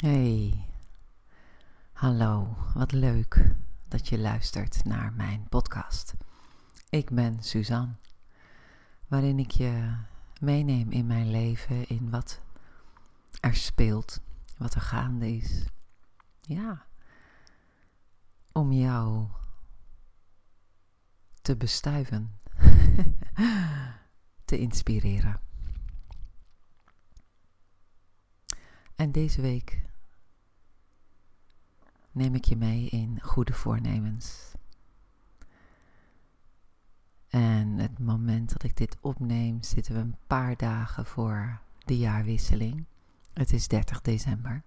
Hey, hallo, wat leuk dat je luistert naar mijn podcast. Ik ben Suzanne, waarin ik je meeneem in mijn leven, in wat er speelt, wat er gaande is. Ja, om jou te bestuiven, te inspireren. En deze week neem ik je mee in goede voornemens. En het moment dat ik dit opneem, zitten we een paar dagen voor de jaarwisseling. Het is 30 december.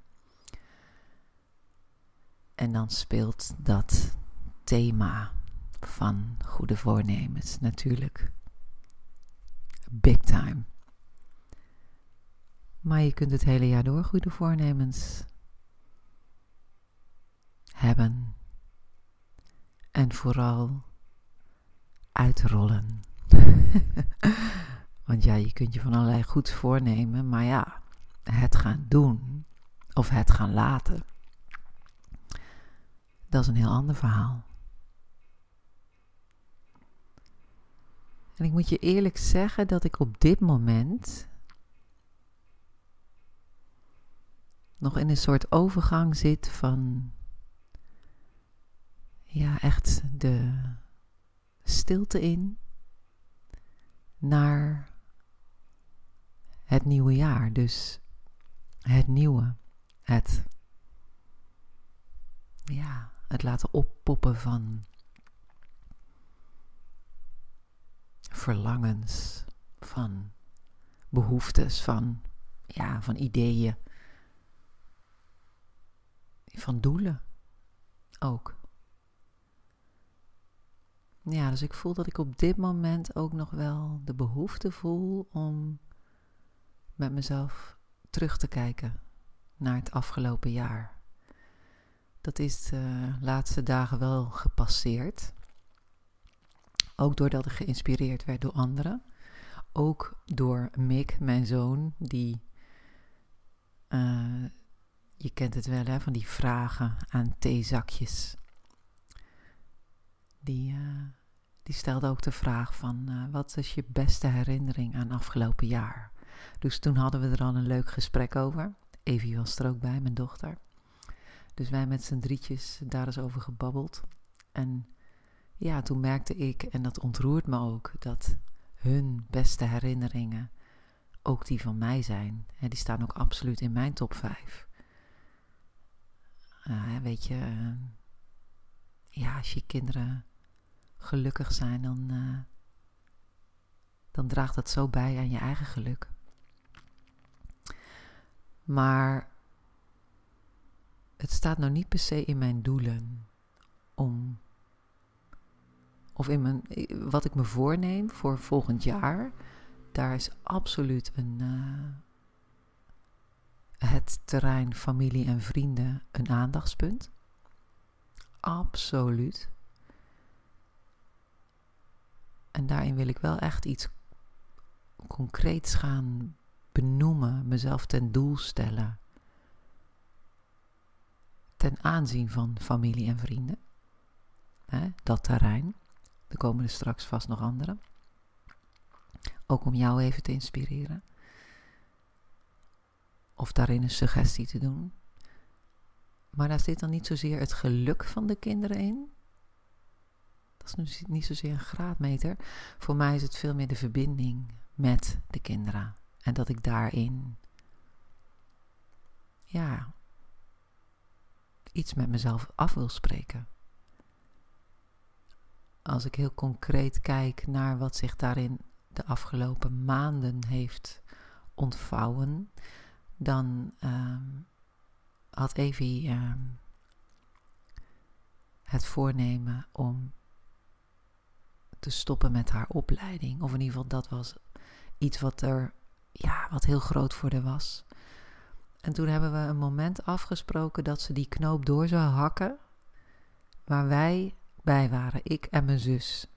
En dan speelt dat thema van goede voornemens natuurlijk big time. Maar je kunt het hele jaar door goede voornemens hebben. En vooral uitrollen. Want ja, je kunt je van allerlei goed voornemen, maar ja, het gaan doen of het gaan laten, dat is een heel ander verhaal. En ik moet je eerlijk zeggen dat ik op dit moment nog in een soort overgang zit van ja, echt de stilte in naar het nieuwe jaar. Dus het nieuwe, het ja, het laten oppoppen van verlangens, van behoeftes, van ja, van ideeën van doelen ook. Ja, dus ik voel dat ik op dit moment ook nog wel de behoefte voel om met mezelf terug te kijken naar het afgelopen jaar. Dat is de laatste dagen wel gepasseerd. Ook doordat ik geïnspireerd werd door anderen. Ook door Mick, mijn zoon, die uh, je kent het wel, hè, van die vragen aan theezakjes. Die, uh, die stelde ook de vraag van, uh, wat is je beste herinnering aan afgelopen jaar? Dus toen hadden we er al een leuk gesprek over. Evie was er ook bij, mijn dochter. Dus wij met z'n drietjes daar eens over gebabbeld. En ja, toen merkte ik, en dat ontroert me ook, dat hun beste herinneringen ook die van mij zijn. En die staan ook absoluut in mijn top 5 uh, weet je, ja, als je kinderen gelukkig zijn, dan, uh, dan draagt dat zo bij aan je eigen geluk. Maar het staat nou niet per se in mijn doelen om. Of in mijn, wat ik me voorneem voor volgend jaar. Daar is absoluut een, het terrein familie en vrienden een aandachtspunt? Absoluut. En daarin wil ik wel echt iets concreets gaan benoemen, mezelf ten doel stellen. Ten aanzien van familie en vrienden. dat terrein. Er komen er straks vast nog andere. Ook om jou even te inspireren of daarin een suggestie te doen. Maar daar zit dan niet zozeer het geluk van de kinderen in. Dat is niet zozeer een graadmeter. Voor mij is het veel meer de verbinding met de kinderen. En dat ik daarin, ja, iets met mezelf af wil spreken. Als ik heel concreet kijk naar wat zich daarin de afgelopen maanden heeft ontvouwen, dan um, had Evie um, het voornemen om te stoppen met haar opleiding. Of in ieder geval, dat was iets wat er, ja, wat heel groot voor haar was. En toen hebben we een moment afgesproken dat ze die knoop door zou hakken, waar wij bij waren, ik en mijn zus.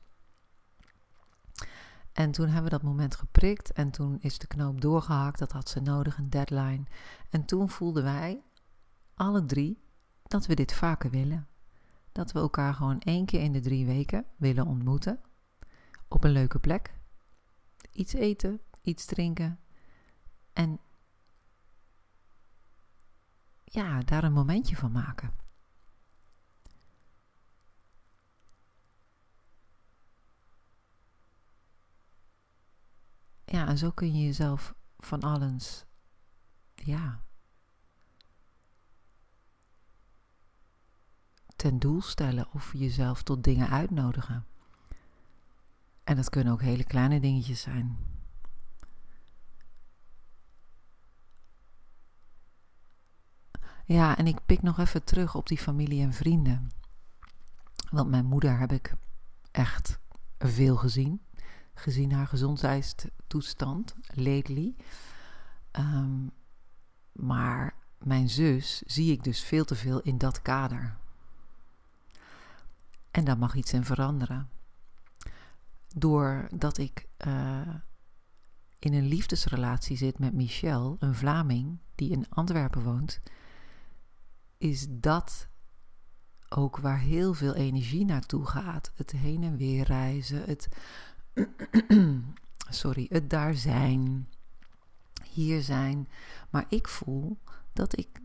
En toen hebben we dat moment geprikt en toen is de knoop doorgehakt. Dat had ze nodig, een deadline. En toen voelden wij alle drie dat we dit vaker willen. Dat we elkaar gewoon één keer in de drie weken willen ontmoeten. Op een leuke plek. Iets eten, iets drinken. En ja, daar een momentje van maken. Ja, en zo kun je jezelf van alles, ja, ten doel stellen of jezelf tot dingen uitnodigen. En dat kunnen ook hele kleine dingetjes zijn. Ja, en ik pik nog even terug op die familie en vrienden. Want mijn moeder heb ik echt veel gezien. Gezien haar gezondheidstoestand, lately. Um, maar mijn zus zie ik dus veel te veel in dat kader. En daar mag iets in veranderen. Doordat ik uh, in een liefdesrelatie zit met Michel, een Vlaming die in Antwerpen woont, is dat ook waar heel veel energie naartoe gaat. Het heen en weer reizen, het, sorry, het daar zijn, hier zijn. Maar ik voel dat ik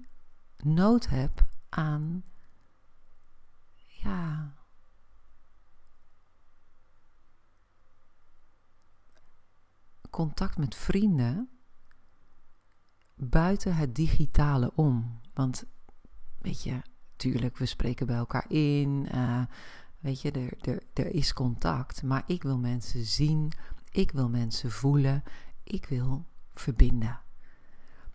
nood heb aan, ja, contact met vrienden buiten het digitale om. Want weet je, tuurlijk, we spreken bij elkaar in. Uh, weet je, er, er, er is contact. Maar ik wil mensen zien. Ik wil mensen voelen. Ik wil verbinden.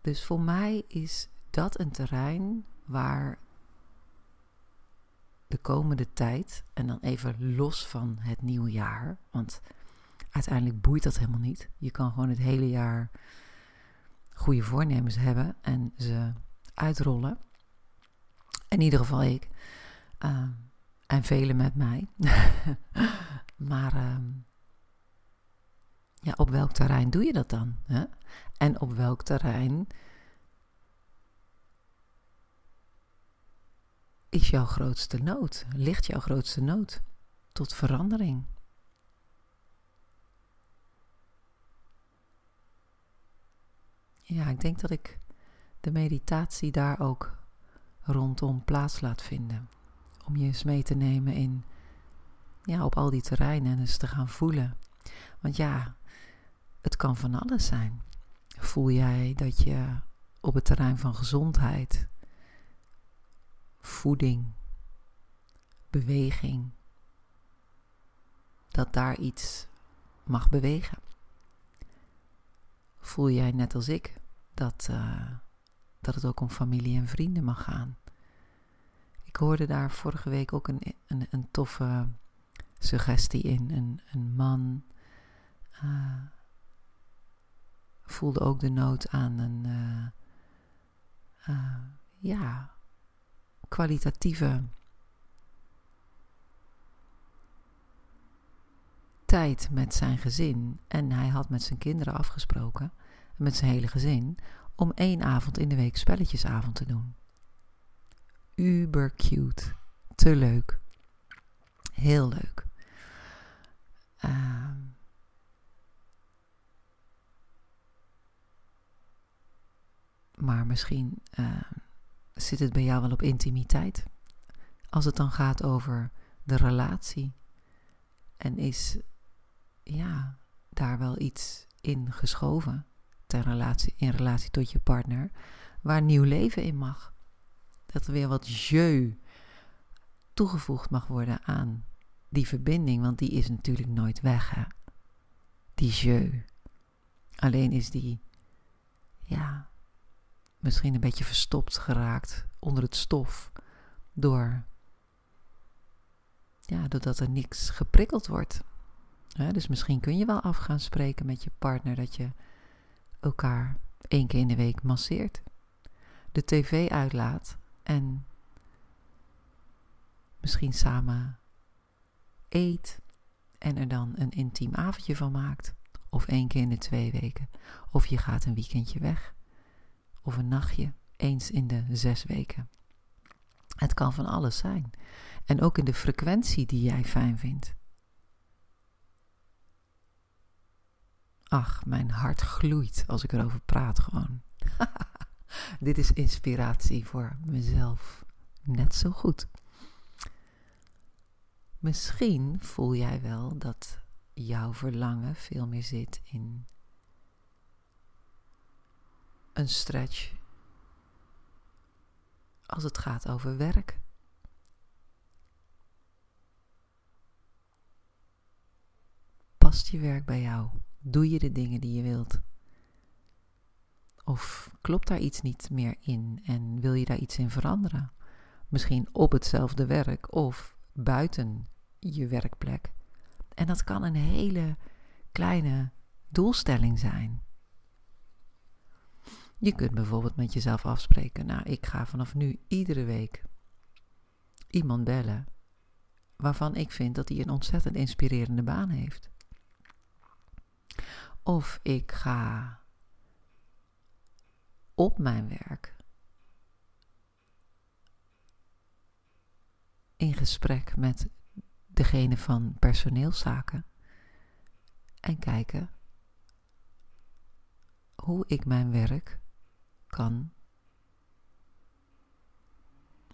Dus voor mij is dat een terrein waar de komende tijd, en dan even los van het nieuwe jaar, want uiteindelijk boeit dat helemaal niet. Je kan gewoon het hele jaar goede voornemens hebben en ze uitrollen. In ieder geval ik. Uh, en velen met mij. maar uh, ja, op welk terrein doe je dat dan? Hè? En op welk terrein is jouw grootste nood? Ligt jouw grootste nood tot verandering? Ja, ik denk dat ik de meditatie daar ook rondom plaats laat vinden. Om je eens mee te nemen in, ja, op al die terreinen en eens te gaan voelen. Want ja, het kan van alles zijn. Voel jij dat je op het terrein van gezondheid, voeding, beweging, dat daar iets mag bewegen? Voel jij net als ik dat. Uh, dat het ook om familie en vrienden mag gaan. Ik hoorde daar vorige week ook een, een, een toffe suggestie in. Een, een man uh, voelde ook de nood aan een uh, ja, kwalitatieve tijd met zijn gezin. En hij had met zijn kinderen afgesproken, met zijn hele gezin, om één avond in de week spelletjesavond te doen. Uber cute. Te leuk. Heel leuk. Uh, maar misschien uh, zit het bij jou wel op intimiteit. Als het dan gaat over de relatie. En is ja, daar wel iets in geschoven ter relatie, in relatie tot je partner, waar nieuw leven in mag. Dat er weer wat jeu toegevoegd mag worden aan die verbinding, want die is natuurlijk nooit weg, hè? Die jeu. Alleen is die, ja, misschien een beetje verstopt geraakt onder het stof door, ja, doordat er niks geprikkeld wordt. dus misschien kun je wel af gaan spreken met je partner dat je elkaar één keer in de week masseert, de tv uitlaat en misschien samen eet en er dan een intiem avondje van maakt. Of één keer in de twee weken. Of je gaat een weekendje weg. Of een nachtje, eens in de zes weken. Het kan van alles zijn. En ook in de frequentie die jij fijn vindt. Ach, mijn hart gloeit als ik erover praat gewoon. Dit is inspiratie voor mezelf. Net zo goed. Misschien voel jij wel dat jouw verlangen veel meer zit in een stretch als het gaat over werk. Past je werk bij jou? Doe je de dingen die je wilt? Of klopt daar iets niet meer in en wil je daar iets in veranderen? Misschien op hetzelfde werk of buiten je werkplek. En dat kan een hele kleine doelstelling zijn. Je kunt bijvoorbeeld met jezelf afspreken: Nou, ik ga vanaf nu iedere week iemand bellen waarvan ik vind dat hij een ontzettend inspirerende baan heeft. Of ik ga op mijn werk in gesprek met degene van personeelszaken en kijken hoe ik mijn werk kan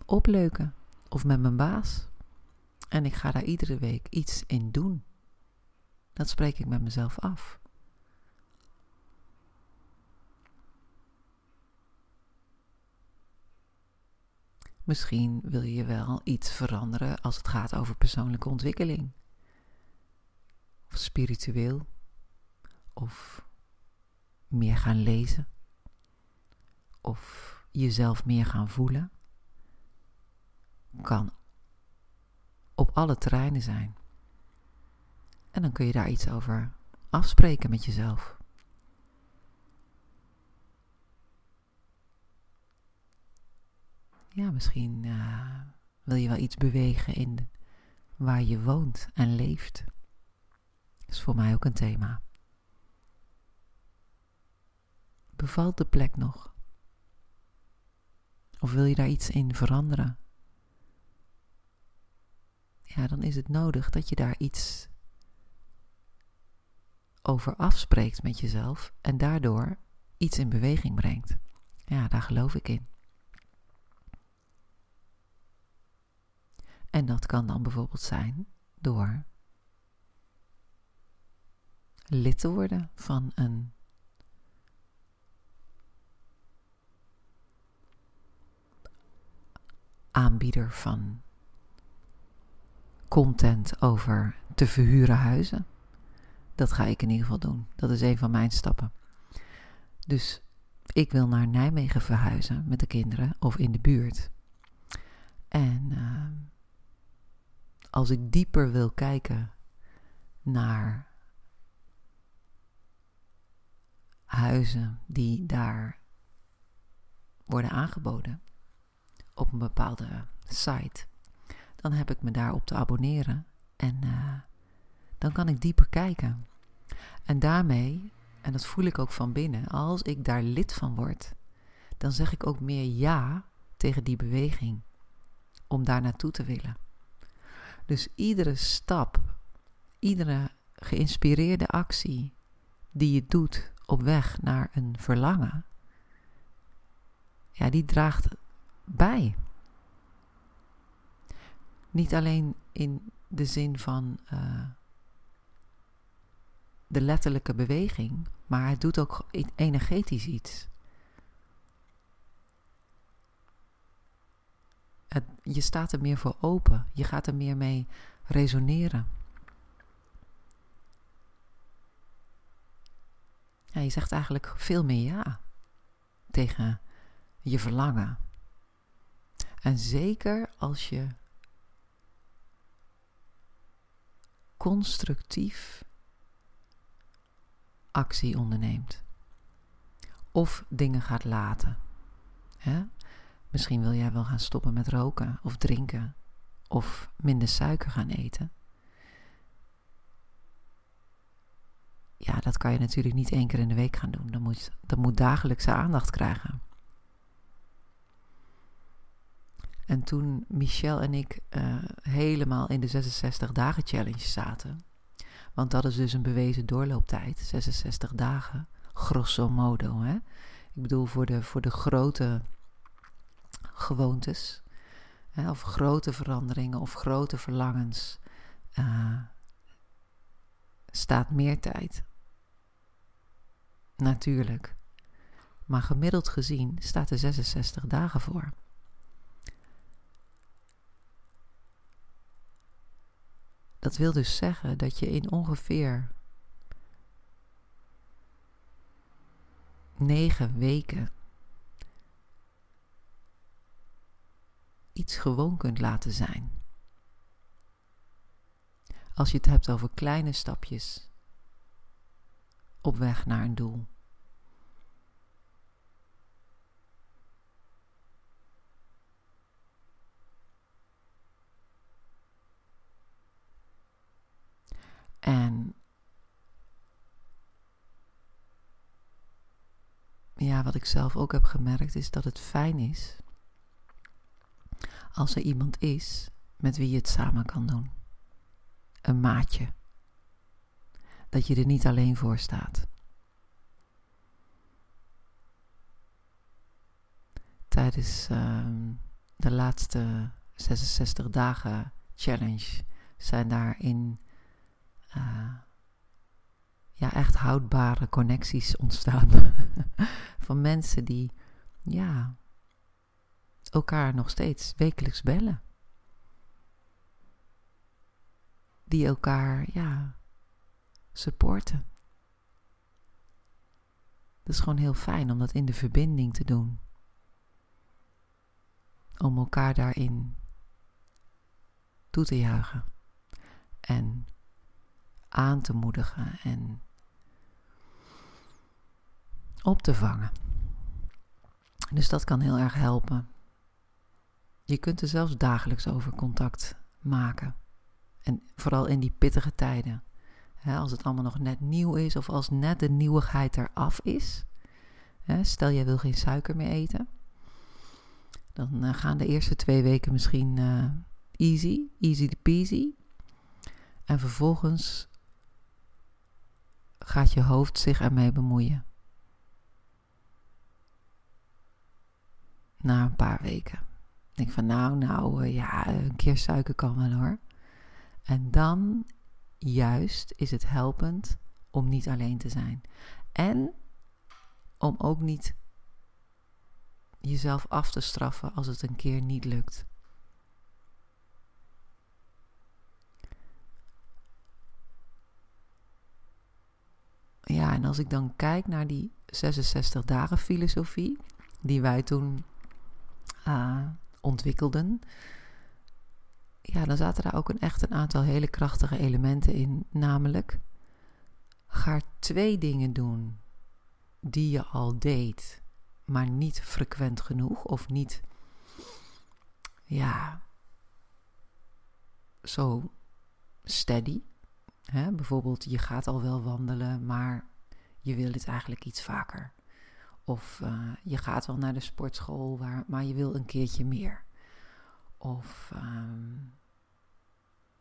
opleuken of met mijn baas. En ik ga daar iedere week iets in doen. Dat spreek ik met mezelf af. Misschien wil je wel iets veranderen als het gaat over persoonlijke ontwikkeling. Of spiritueel. Of meer gaan lezen. Of jezelf meer gaan voelen. Kan op alle terreinen zijn. En dan kun je daar iets over afspreken met jezelf. ja, misschien uh, wil je wel iets bewegen in waar je woont en leeft. Dat is voor mij ook een thema. Bevalt de plek nog? Of wil je daar iets in veranderen? Ja, dan is het nodig dat je daar iets over afspreekt met jezelf en daardoor iets in beweging brengt. Ja, daar geloof ik in. En dat kan dan bijvoorbeeld zijn door lid te worden van een aanbieder van content over te verhuren huizen. Dat ga ik in ieder geval doen. Dat is een van mijn stappen. Dus ik wil naar Nijmegen verhuizen met de kinderen of in de buurt. En uh, als ik dieper wil kijken naar huizen die daar worden aangeboden op een bepaalde site, dan heb ik me daarop te abonneren en uh, dan kan ik dieper kijken. En daarmee, en dat voel ik ook van binnen, als ik daar lid van word, dan zeg ik ook meer ja tegen die beweging om daar naartoe te willen. Dus iedere stap, iedere geïnspireerde actie die je doet op weg naar een verlangen, ja, die draagt bij. Niet alleen in de zin van uh, de letterlijke beweging, maar het doet ook energetisch iets. Het, je staat er meer voor open. Je gaat er meer mee resoneren. Je zegt eigenlijk veel meer ja tegen je verlangen. En zeker als je constructief actie onderneemt. Of dingen gaat laten. Misschien wil jij wel gaan stoppen met roken of drinken of minder suiker gaan eten. Ja, dat kan je natuurlijk niet één keer in de week gaan doen. Dat moet, dat moet dagelijkse aandacht krijgen. En toen Michel en ik uh, helemaal in de 66 dagen challenge zaten. Want dat is dus een bewezen doorlooptijd, 66 dagen, grosso modo. Hè? Ik bedoel voor de, voor de grote gewoontes, hè, of grote veranderingen of grote verlangens, uh, staat meer tijd. Natuurlijk. Maar gemiddeld gezien staat er 66 dagen voor. Dat wil dus zeggen dat je in ongeveer negen weken iets gewoon kunt laten zijn. Als je het hebt over kleine stapjes op weg naar een doel. En ja, wat ik zelf ook heb gemerkt is dat het fijn is als er iemand is met wie je het samen kan doen. Een maatje. Dat je er niet alleen voor staat. Tijdens uh, de laatste 66 dagen challenge zijn daarin uh, ja, echt houdbare connecties ontstaan. van mensen die ja, elkaar nog steeds wekelijks bellen. Die elkaar ja, supporten. Het is gewoon heel fijn om dat in de verbinding te doen. Om elkaar daarin toe te juichen. En aan te moedigen en op te vangen. Dus dat kan heel erg helpen. Je kunt er zelfs dagelijks over contact maken. En vooral in die pittige tijden. als het allemaal nog net nieuw is of als net de nieuwigheid eraf is. stel jij wil geen suiker meer eten. Dan uh, gaan de eerste twee weken misschien uh, easy, easy peasy. En vervolgens gaat je hoofd zich ermee bemoeien. Na een paar weken. Ik denk van nou, nou uh, ja, een keer suiker kan wel hoor. En dan juist is het helpend om niet alleen te zijn. En om ook niet jezelf af te straffen als het een keer niet lukt. Ja, en als ik dan kijk naar die 66 dagen filosofie die wij toen uh, ontwikkelden, ja, dan zaten daar ook een, echt een aantal hele krachtige elementen in. Namelijk, ga twee dingen doen die je al deed, maar niet frequent genoeg of niet, ja, zo steady. Hè? Bijvoorbeeld, je gaat al wel wandelen, maar je wil het eigenlijk iets vaker. Of uh, je gaat wel naar de sportschool, maar je wil een keertje meer. Of uh,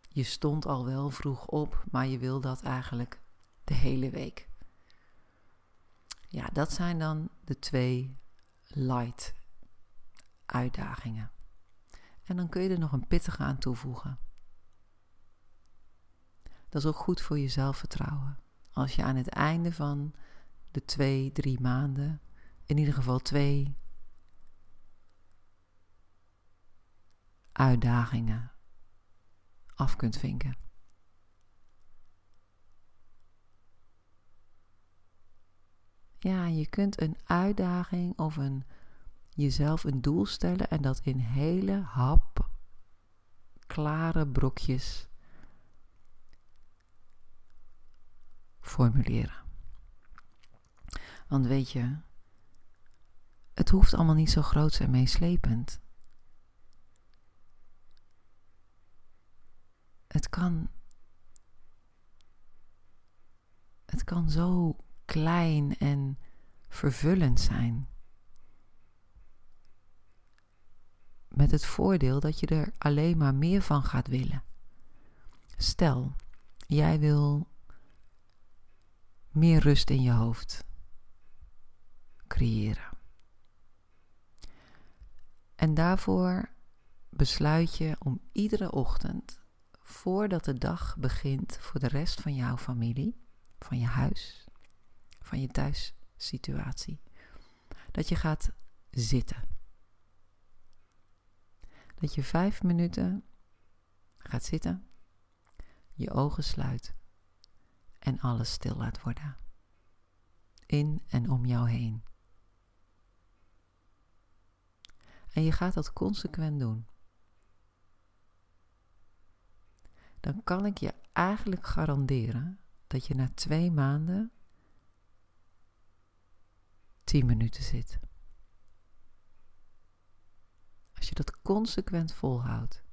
je stond al wel vroeg op, maar je wil dat eigenlijk de hele week. Ja, dat zijn dan de twee light uitdagingen. En dan kun je er nog een pittige aan toevoegen. Dat is ook goed voor je zelfvertrouwen. Als je aan het einde van de twee, drie maanden, in ieder geval twee uitdagingen af kunt vinken. Ja, je kunt een uitdaging of een, jezelf een doel stellen en dat in hele hap, klare brokjes formuleren. Want weet je, het hoeft allemaal niet zo groot en meeslepend. Het kan. Het kan zo klein en vervullend zijn. Met het voordeel dat je er alleen maar meer van gaat willen. Stel, jij wil meer rust in je hoofd creëren. En daarvoor besluit je om iedere ochtend, voordat de dag begint voor de rest van jouw familie, van je huis, van je thuissituatie, dat je gaat zitten. Dat je vijf minuten gaat zitten, je ogen sluit en alles stil laat worden. In en om jou heen. En je gaat dat consequent doen. Dan kan ik je eigenlijk garanderen dat je na twee maanden 10 minuten zit. Als je dat consequent volhoudt,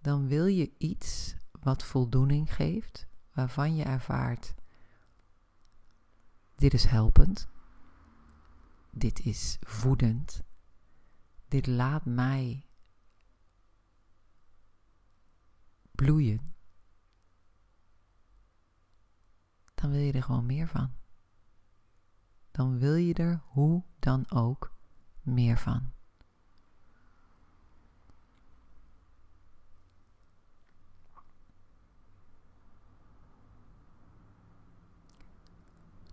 dan wil je iets wat voldoening geeft, waarvan je ervaart: dit is helpend, dit is voedend, dit laat mij bloeien, dan wil je er gewoon meer van. Dan wil je er hoe dan ook meer van.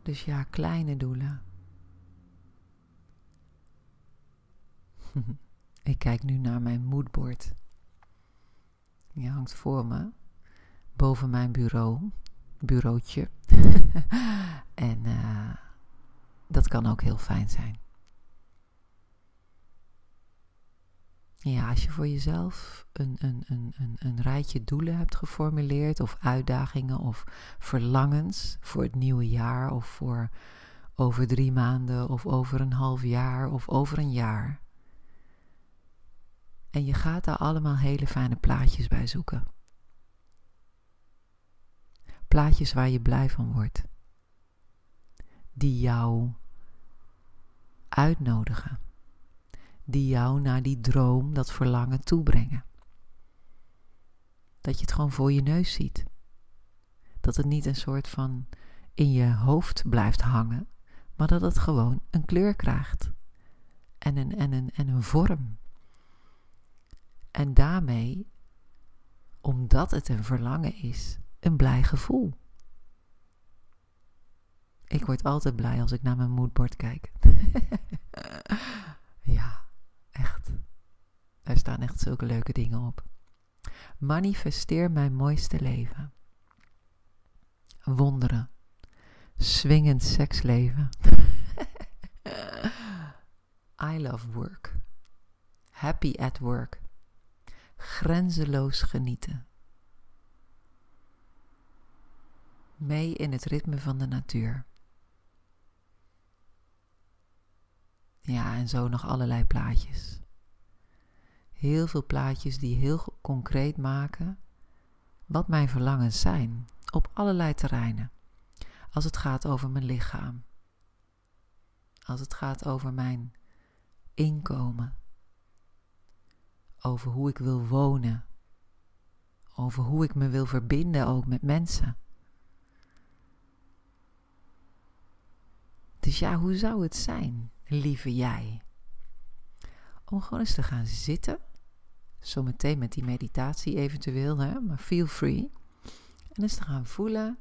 Dus ja, kleine doelen. Ik kijk nu naar mijn moodboard. Die hangt voor me, boven mijn bureau, bureautje. en uh, dat kan ook heel fijn zijn. Ja, als je voor jezelf een, een, een, een, een rijtje doelen hebt geformuleerd, of uitdagingen of verlangens voor het nieuwe jaar, of voor over drie maanden, of over een half jaar, of over een jaar. En je gaat daar allemaal hele fijne plaatjes bij zoeken. Plaatjes waar je blij van wordt. Die jou uitnodigen die jou naar die droom, dat verlangen toebrengen. Dat je het gewoon voor je neus ziet. Dat het niet een soort van in je hoofd blijft hangen, maar dat het gewoon een kleur krijgt en een, en een, en een vorm. En daarmee, omdat het een verlangen is, een blij gevoel. Ik word altijd blij als ik naar mijn moodboard kijk. ja. Echt. Daar staan echt zulke leuke dingen op. Manifesteer mijn mooiste leven. Wonderen. Swingend seksleven. I love work. Happy at work. Grenzeloos genieten. Mee in het ritme van de natuur. Ja, en zo nog allerlei plaatjes. Heel veel plaatjes die heel concreet maken wat mijn verlangens zijn op allerlei terreinen. Als het gaat over mijn lichaam. Als het gaat over mijn inkomen. Over hoe ik wil wonen. Over hoe ik me wil verbinden ook met mensen. Dus ja, hoe zou het zijn lieve jij. Om gewoon eens te gaan zitten. Zometeen met die meditatie eventueel, hè, maar feel free. En eens te gaan voelen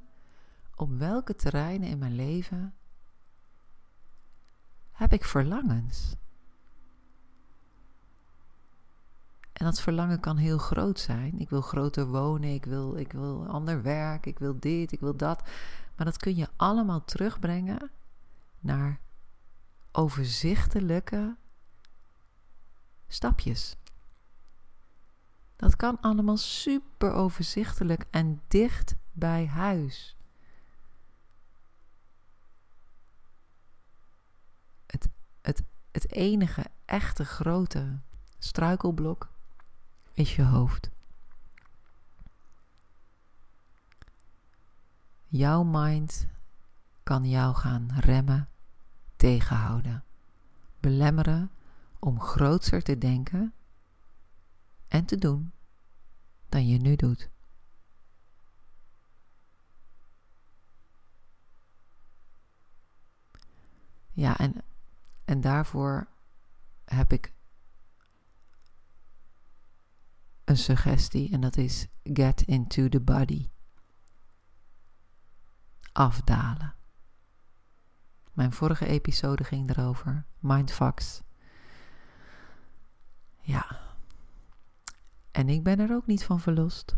op welke terreinen in mijn leven heb ik verlangens. En dat verlangen kan heel groot zijn. Ik wil groter wonen, ik wil, ik wil ander werk, ik wil dit, ik wil dat. Maar dat kun je allemaal terugbrengen naar overzichtelijke stapjes. Dat kan allemaal super overzichtelijk en dicht bij huis. Het, het, het enige echte grote struikelblok is je hoofd. Jouw mind kan jou gaan remmen tegenhouden, belemmeren om grootser te denken en te doen dan je nu doet. Ja, en, en daarvoor heb ik een suggestie en dat is get into the body. Afdalen. Mijn vorige episode ging erover. Mindfucks. Ja. En ik ben er ook niet van verlost.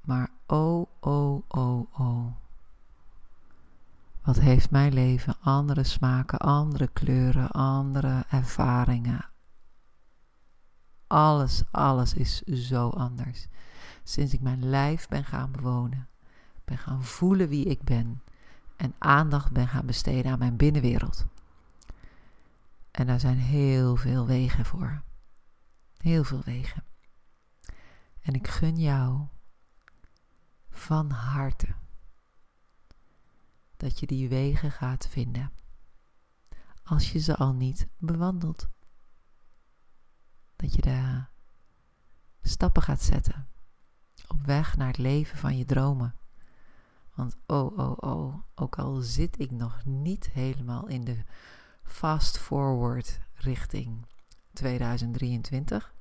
Maar oh, oh, oh, oh. Wat heeft mijn leven andere smaken, andere kleuren, andere ervaringen. Alles, alles is zo anders. Sinds ik mijn lijf ben gaan bewonen, ben gaan voelen wie ik ben en aandacht ben gaan besteden aan mijn binnenwereld. En daar zijn heel veel wegen voor. Heel veel wegen. En ik gun jou van harte dat je die wegen gaat vinden, als je ze al niet bewandelt. Dat je de stappen gaat zetten op weg naar het leven van je dromen. Want oh, oh, oh, ook al zit ik nog niet helemaal in de fast forward richting 2023.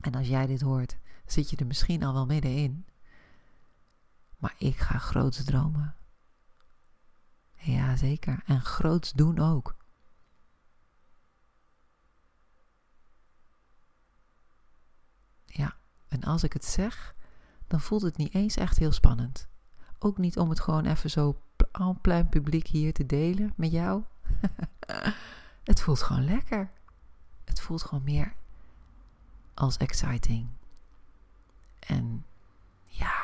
En als jij dit hoort, zit je er misschien al wel middenin. Maar ik ga groots dromen. Ja, zeker. En groots doen ook. Ja, en als ik het zeg, dan voelt het niet eens echt heel spannend. Ook niet om het gewoon even zo en plein publiek hier te delen met jou. het voelt gewoon lekker. Het voelt gewoon meer als exciting. En ja,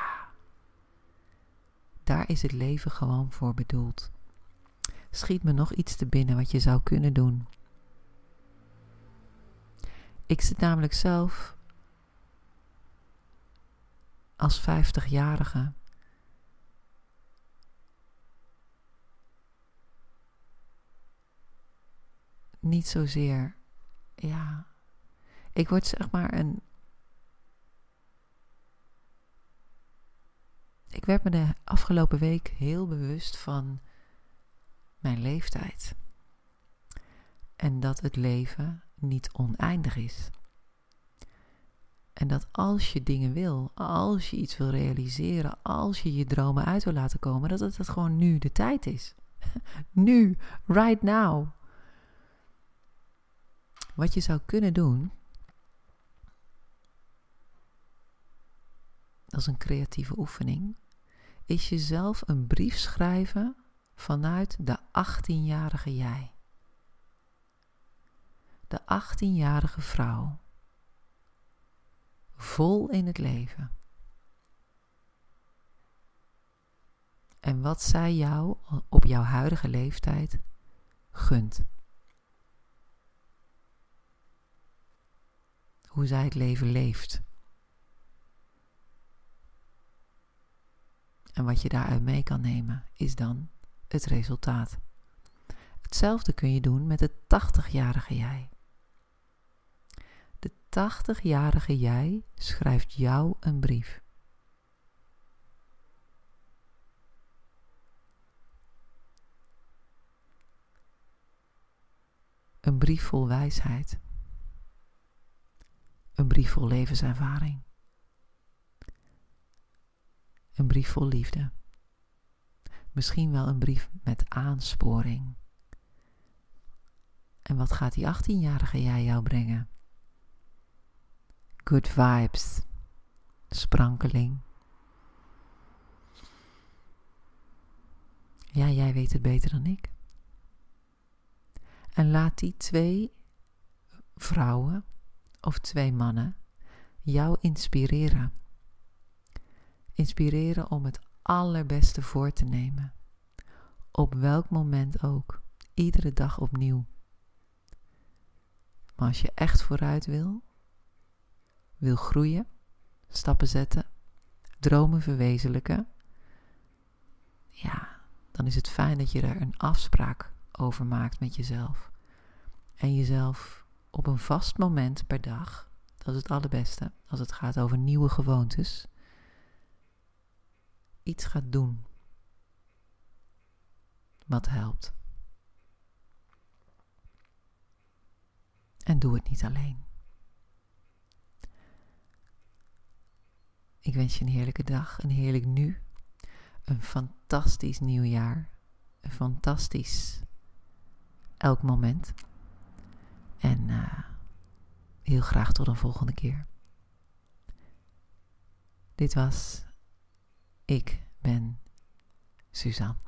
daar is het leven gewoon voor bedoeld. Schiet me nog iets te binnen wat je zou kunnen doen. Ik zit namelijk zelf als 50-jarige niet zozeer, ja, ik word zeg maar een. Ik werd me de afgelopen week heel bewust van mijn leeftijd. En dat het leven niet oneindig is. En dat als je dingen wil, als je iets wil realiseren, als je je dromen uit wil laten komen, dat het, gewoon nu de tijd is. nu, right now. Wat je zou kunnen doen, als een creatieve oefening, is jezelf een brief schrijven vanuit de 18-jarige jij. De 18-jarige vrouw. Vol in het leven. En wat zij jou op jouw huidige leeftijd gunt. Hoe zij het leven leeft. En wat je daaruit mee kan nemen is dan het resultaat. Hetzelfde kun je doen met het 80-jarige jij. 80-jarige jij schrijft jou een brief. Een brief vol wijsheid. Een brief vol levenservaring. Een brief vol liefde. Misschien wel een brief met aansporing. En wat gaat die 18-jarige jij jou brengen? Good vibes, sprankeling. Ja, jij weet het beter dan ik. En laat die twee vrouwen of twee mannen jou inspireren. Inspireren om het allerbeste voor te nemen. Op welk moment ook. Iedere dag opnieuw. Maar als je echt vooruit wil, wil groeien, stappen zetten, dromen verwezenlijken, ja, dan is het fijn dat je daar een afspraak over maakt met jezelf. En jezelf op een vast moment per dag, dat is het allerbeste als het gaat over nieuwe gewoontes, iets gaat doen wat helpt. En doe het niet alleen. Ik wens je een heerlijke dag, een heerlijk nu, een fantastisch nieuwjaar, een fantastisch elk moment. En uh, heel graag tot een volgende keer. Dit was Ik ben Suzanne.